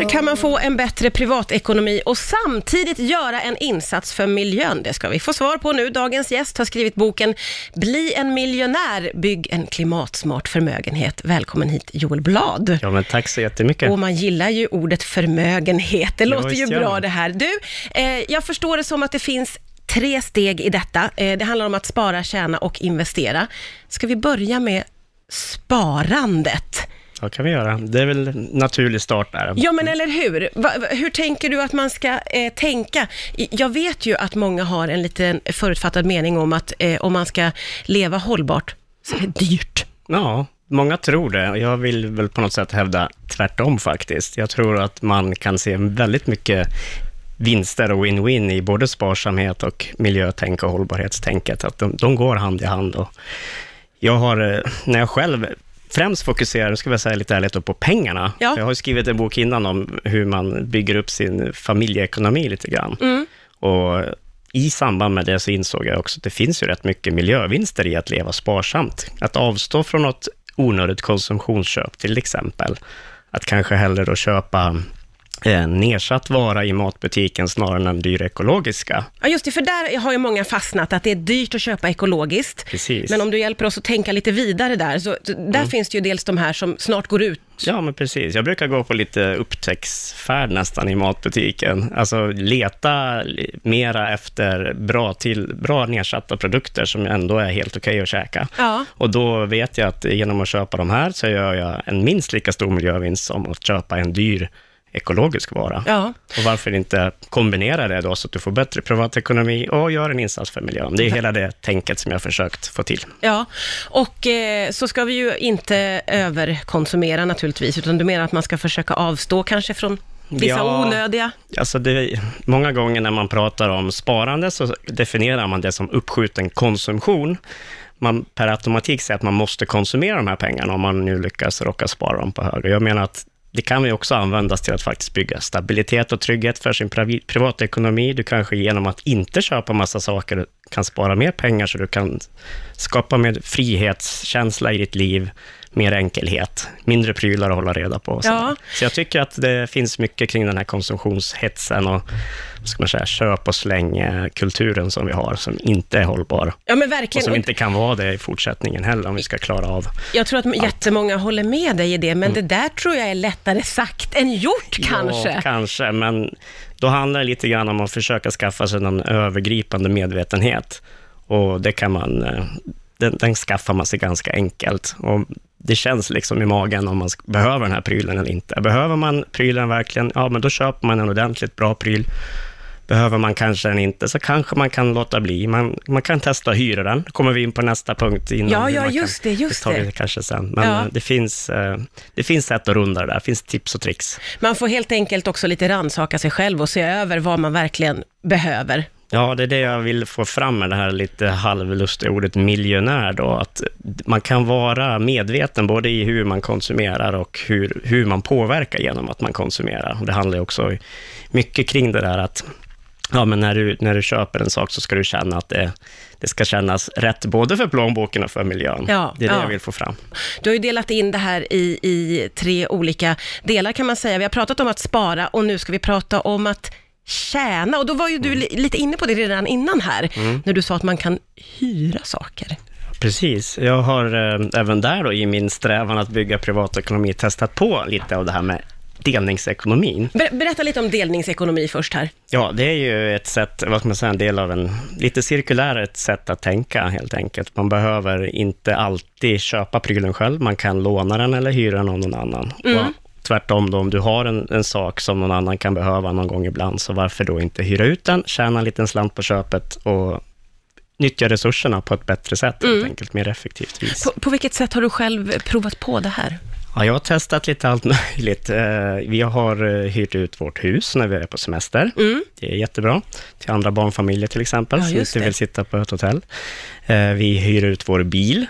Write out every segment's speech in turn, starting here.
Hur kan man få en bättre privatekonomi och samtidigt göra en insats för miljön? Det ska vi få svar på nu. Dagens gäst har skrivit boken Bli en miljonär, bygg en klimatsmart förmögenhet. Välkommen hit Joel Blad. Ja, men tack så jättemycket. Och man gillar ju ordet förmögenhet. Det låter ju bra det här. Du, eh, jag förstår det som att det finns tre steg i detta. Eh, det handlar om att spara, tjäna och investera. Ska vi börja med sparandet? Så kan vi göra. Det är väl en naturlig start där. Ja, men eller hur? Va, hur tänker du att man ska eh, tänka? Jag vet ju att många har en liten förutfattad mening om att eh, om man ska leva hållbart så är det dyrt. Ja, många tror det. Jag vill väl på något sätt hävda tvärtom faktiskt. Jag tror att man kan se väldigt mycket vinster och win-win i både sparsamhet och miljötänk och hållbarhetstänket. Att de, de går hand i hand. Och jag har, eh, när jag själv främst fokuserar, ska jag säga lite ärligt, på pengarna. Ja. Jag har skrivit en bok innan om hur man bygger upp sin familjeekonomi lite grann. Mm. Och i samband med det så insåg jag också att det finns ju rätt mycket miljövinster i att leva sparsamt. Att avstå från något onödigt konsumtionsköp till exempel. Att kanske hellre då köpa en nedsatt vara i matbutiken snarare än den dyra ekologiska. Ja, just det, för där har ju många fastnat att det är dyrt att köpa ekologiskt. Precis. Men om du hjälper oss att tänka lite vidare där, så där Mm. finns det ju dels de här som snart går ut. Ja, men precis. Jag brukar gå på lite upptäcktsfärd nästan i matbutiken. Alltså leta mera efter bra, till, bra nedsatta produkter som ändå är helt okej att käka. Ja. Och då vet jag att genom att köpa de här så gör jag en minst lika stor miljövinst som att köpa en dyr ekologisk vara. Ja. Och varför inte kombinera det då så att du får bättre privatekonomi och gör en insats för miljön. Det är hela det tänket som jag har försökt få till. Ja, och eh, så ska vi ju inte överkonsumera naturligtvis, utan du menar att man ska försöka avstå kanske från vissa Ja. onödiga... Alltså det, många gånger när man pratar om sparande så definierar man det som uppskjuten konsumtion. Man per automatik säger att man måste konsumera de här pengarna om man nu lyckas råka spara dem på hög. Jag menar att det kan ju också användas till att faktiskt bygga stabilitet och trygghet för sin privatekonomi. Du kanske genom att inte köpa massa saker kan spara mer pengar så du kan skapa mer frihetskänsla i ditt liv, mer enkelhet, mindre prylar att hålla reda på. och Ja. Så jag tycker att det finns mycket kring den här konsumtionshetsen och ska man säga, köp och släng-kulturen som vi har, som inte är hållbar. Ja, men Och verkligen. som Och inte kan vara det i fortsättningen heller, om vi ska klara av. Jag tror att jättemånga håller med dig i det, men det där tror jag är lättare sagt än gjort kanske. Mm. Ja, kanske, men då handlar det lite grann om att försöka skaffa sig någon övergripande medvetenhet. Och det kan man, eh, den, den skaffar man sig ganska enkelt. Och det känns liksom i magen om man behöver den här prylen eller inte. Behöver man prylen verkligen, ja men då köper man en ordentligt bra pryl. Behöver man kanske den inte, så kanske man kan låta bli. Man, man kan testa att hyra den. Då kommer vi in på nästa punkt. Innan Ja, ja, just kan, det, just vi det. kanske sen. Men Ja. eh, det, finns, eh, det finns sätt att runda det där. Det finns tips och tricks. Man får helt enkelt också lite rannsaka sig själv och se över vad man verkligen behöver. Ja, det är det jag vill få fram med det här lite halvlustiga ordet miljonär då, att man kan vara medveten både i hur man konsumerar och hur, hur man påverkar genom att man konsumerar. Och det handlar också mycket kring det där att Ja, men när du, när du köper en sak så ska du känna att det, det ska kännas rätt, både för plånboken och för miljön. Ja, det är det ja. jag vill få fram. Du har ju delat in det här i, i tre olika delar kan man säga. Vi har pratat om att spara och nu ska vi prata om att tjäna. Och då var ju du li- lite inne på det redan innan här, när du sa att man kan hyra saker. Precis. Jag har eh, även där då i min strävan att bygga privatekonomi testat på lite av det här med delningsekonomin. Ber- berätta lite om delningsekonomi först här. Ja, det är ju ett sätt, vad ska man säga, en del av en lite cirkulär ett sätt att tänka helt enkelt. Man behöver inte alltid köpa prylen själv, man kan låna den eller hyra den av någon annan. Och tvärtom då, om du har en, en sak som någon annan kan behöva någon gång ibland, så varför då inte hyra ut den, tjäna en liten slant på köpet och nyttja resurserna på ett bättre sätt, helt enkelt, mer effektivt vis. På, på vilket sätt har du själv provat på det här? Ja, jag har testat lite allt möjligt. Eh, Vi har eh, hyrt ut vårt hus när vi är på semester. Det är jättebra. Till andra barnfamiljer till exempel, Ja, som inte vill sitta på ett hotell. Eh, Vi hyr ut vår bil,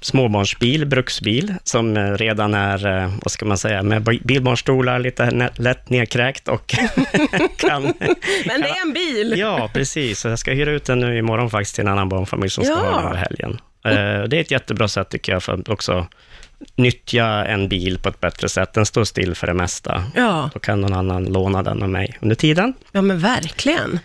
småbarnsbil, bruksbil, som eh, redan är, eh, vad ska man säga, med bi- bilbarnstolar, lite lätt nedkräkt och kan... Men det är en bil! Ja, precis. Jag ska hyra ut den nu imorgon faktiskt till en annan barnfamilj som ska Ja. ha den över helgen. Eh, Det är ett jättebra sätt tycker jag för att också nyttja en bil på ett bättre sätt. Den står still för det mesta. Ja, Då kan någon annan låna den av mig under tiden. ja men verkligen.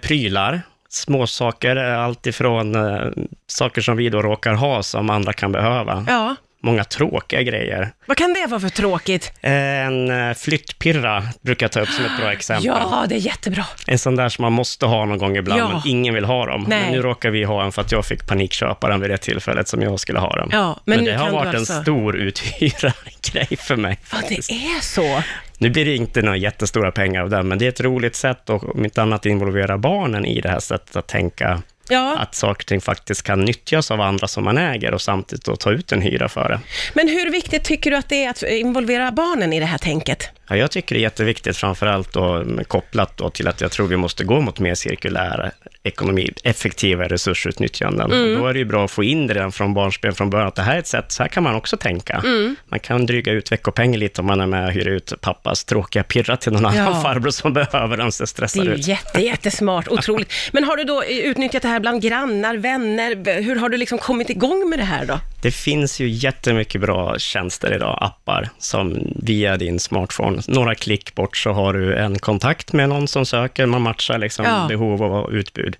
Prylar, småsaker, eh, allt ifrån eh, saker som vi då råkar ha som andra kan behöva. Ja, Många tråkiga grejer. vad kan det vara för tråkigt? En eh, flyttpirra brukar jag ta upp som ett bra exempel. Ja, det är jättebra. En sån där som man måste ha någon gång ibland, Ja. men ingen vill ha dem. Nej. Men nu råkar vi ha en för att jag fick panikköpa den vid det tillfället som jag skulle ha den. Ja, men nu det har kan du varit alltså- en stor uthyrargrej för mig. Ja, faktiskt. det är så. Nu blir det inte några jättestora pengar av den, men det är ett roligt sätt och om inte annat involvera barnen i det här sättet att tänka Ja, att saker och ting faktiskt kan nyttjas av andra som man äger och samtidigt då ta ut en hyra för det. men hur viktigt tycker du att det är att involvera barnen i det här tänket? Ja, jag tycker det är jätteviktigt, framförallt då, kopplat då till att jag tror vi måste gå mot mer cirkulär ekonomi, effektiva resursutnyttjanden. Och då är det ju bra att få in det redan från barnsben från början, att det här är ett sätt, så här kan man också tänka. Man kan dryga ut veckopengen lite om man är med och hyr ut pappas tråkiga pirra till någon Ja. annan farbror som behöver den, så Det stressar är ju ut. jätte, jättesmart, otroligt. Men har du då utnyttjat det här bland grannar, vänner? Hur har du liksom kommit igång med det här då? Det finns ju jättemycket bra tjänster idag, appar, som via din smartphone, några klick bort så har du en kontakt med någon som söker, man matchar liksom Ja. behov och utbud.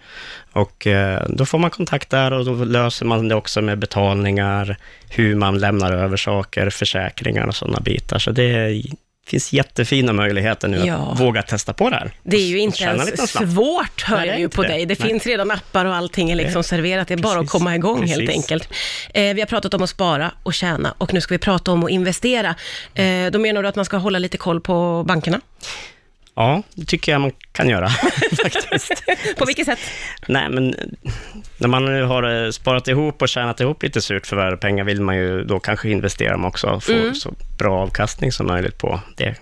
Och eh, då får man kontakt där och då löser man det också med betalningar, hur man lämnar över saker, försäkringar och sådana bitar. Så det är, finns jättefina möjligheter nu Ja. att våga testa på det här. Det är ju inte ens svårt, hör Nej, det jag ju på det. dig. Det Nej. finns redan appar och allting är liksom serverat. Det är bara att Precis. komma igång helt Precis. enkelt. Eh, vi har pratat om att spara och tjäna och nu ska vi prata om att investera. Eh, då menar du att man ska hålla lite koll på bankerna? Ja, det tycker jag man kan göra faktiskt. På vilket sätt? Nej, men när man nu har eh, sparat ihop och tjänat ihop lite surt förvärv pengar vill man ju då kanske investera dem också och få Mm. så bra avkastning som möjligt på det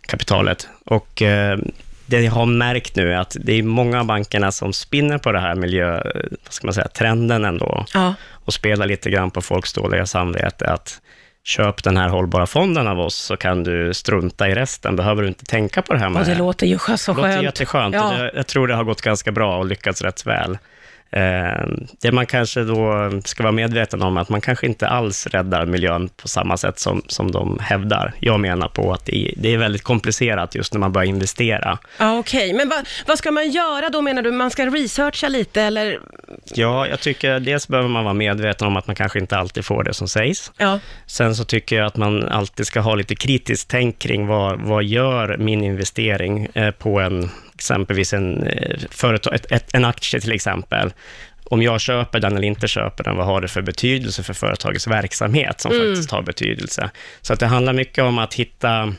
kapitalet. Och eh, det jag har märkt nu är att det är många av bankerna som spinner på det här miljö, vad ska man säga, trenden ändå Ja, och spelar lite grann på folks dåliga samvete att köp den här hållbara fonden av oss så kan du strunta i resten, behöver du inte tänka på det här med och det låter ju så det låter skönt. jätteskönt. Ja. Det, jag tror det har gått ganska bra och lyckats rätt väl. Eh, det man kanske då ska vara medveten om är att man kanske inte alls räddar miljön på samma sätt som, som de hävdar. Jag menar på att det är, det är väldigt komplicerat just när man börjar investera. Ja, Okej, men vad, vad ska man göra då menar du? Man ska researcha lite eller? Ja, jag tycker dels behöver man vara medveten om att man kanske inte alltid får det som sägs. Ja, Sen så tycker jag att man alltid ska ha lite kritiskt tänk kring vad, vad gör min investering eh, på en, exempelvis en, eh, företag, ett, ett, en aktie till exempel. Om jag köper den eller inte köper den, vad har det för betydelse för företagets verksamhet som faktiskt har betydelse? Så att det handlar mycket om att hitta,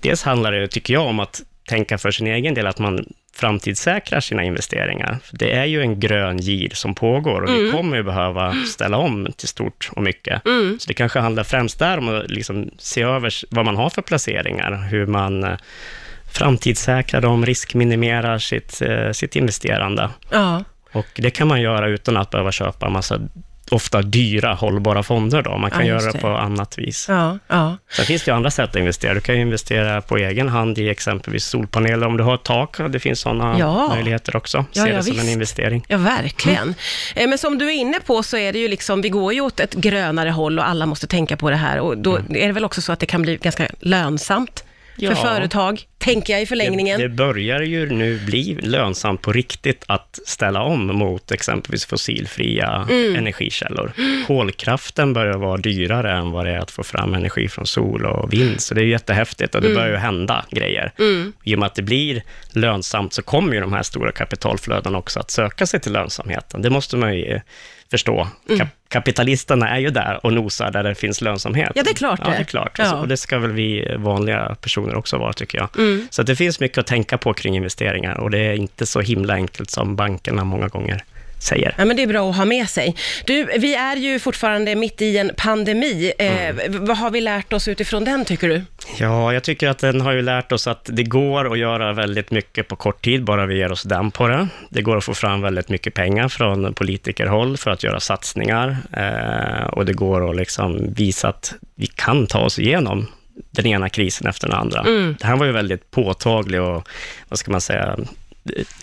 dels handlar det, tycker jag, om att tänka för sin egen del, att man framtidssäkrar sina investeringar. Det är ju en grön gir som pågår och vi kommer ju behöva ställa om till stort och mycket. Så det kanske handlar främst där om att liksom se över vad man har för placeringar, hur man framtidssäkrar dem, riskminimerar sitt, eh, sitt investerande. ja, Och det kan man göra utan att behöva köpa en massa ofta dyra hållbara fonder då. Man kan Ja, göra det. på annat vis. ja, ja. Sen finns det ju andra sätt att investera. Du kan investera på egen hand i exempelvis solpaneler om du har ett tak. Det finns sådana Ja. möjligheter också. Ja, Se det som visst. en investering. Ja, verkligen. Eh, Men som du är inne på så är det ju liksom, vi går ju åt ett grönare håll och alla måste tänka på det här. Och då är det väl också så att det kan bli ganska lönsamt för företag, tänker jag i förlängningen. Det, det börjar ju nu bli lönsamt på riktigt att ställa om mot exempelvis fossilfria Mm. energikällor. Kolkraften börjar vara dyrare än vad det är att få fram energi från sol och vind, så det är jättehäftigt och det Mm. börjar ju hända grejer. I och med att det blir lönsamt så kommer ju de här stora kapitalflödena också att söka sig till lönsamheten. Det måste man ju förstå. Mm. Kap- kapitalisterna är ju där och nosar där det finns lönsamhet. Ja, det är klart Ja, det. det är klart. Ja. Och det ska väl vi vanliga personer också vara, tycker jag. Mm. Så att det finns mycket att tänka på kring investeringar och det är inte så himla enkelt som bankerna många gånger säger. Ja, men det är bra att ha med sig. Du, vi är ju fortfarande mitt i en pandemi. Eh, v- Vad har vi lärt oss utifrån den, tycker du? Ja, jag tycker att den har ju lärt oss att det går att göra väldigt mycket på kort tid, bara vi ger oss den på det. Det går att få fram väldigt mycket pengar från politikerhåll för att göra satsningar eh, och det går att liksom visa att vi kan ta oss igenom den ena krisen efter den andra. Det här var ju väldigt påtaglig och, vad ska man säga,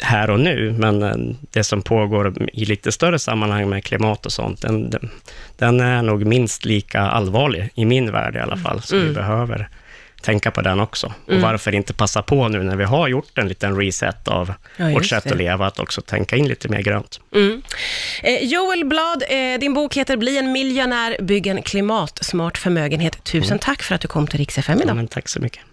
här och nu, men eh, det som pågår i lite större sammanhang med klimat och sånt, den, den, den är nog minst lika allvarlig, i min värld i alla fall, vi Mm. behöver tänka på den också. Och Mm. varför inte passa på nu när vi har gjort en liten reset av Ja, vårt sätt det. att leva, att också tänka in lite mer grönt. Mm. Eh, Joel Blad, eh, din bok heter Bli en miljonär, bygg en klimatsmart förmögenhet. Tusen tack för att du kom till Rix FM Ja, idag. men tack så mycket.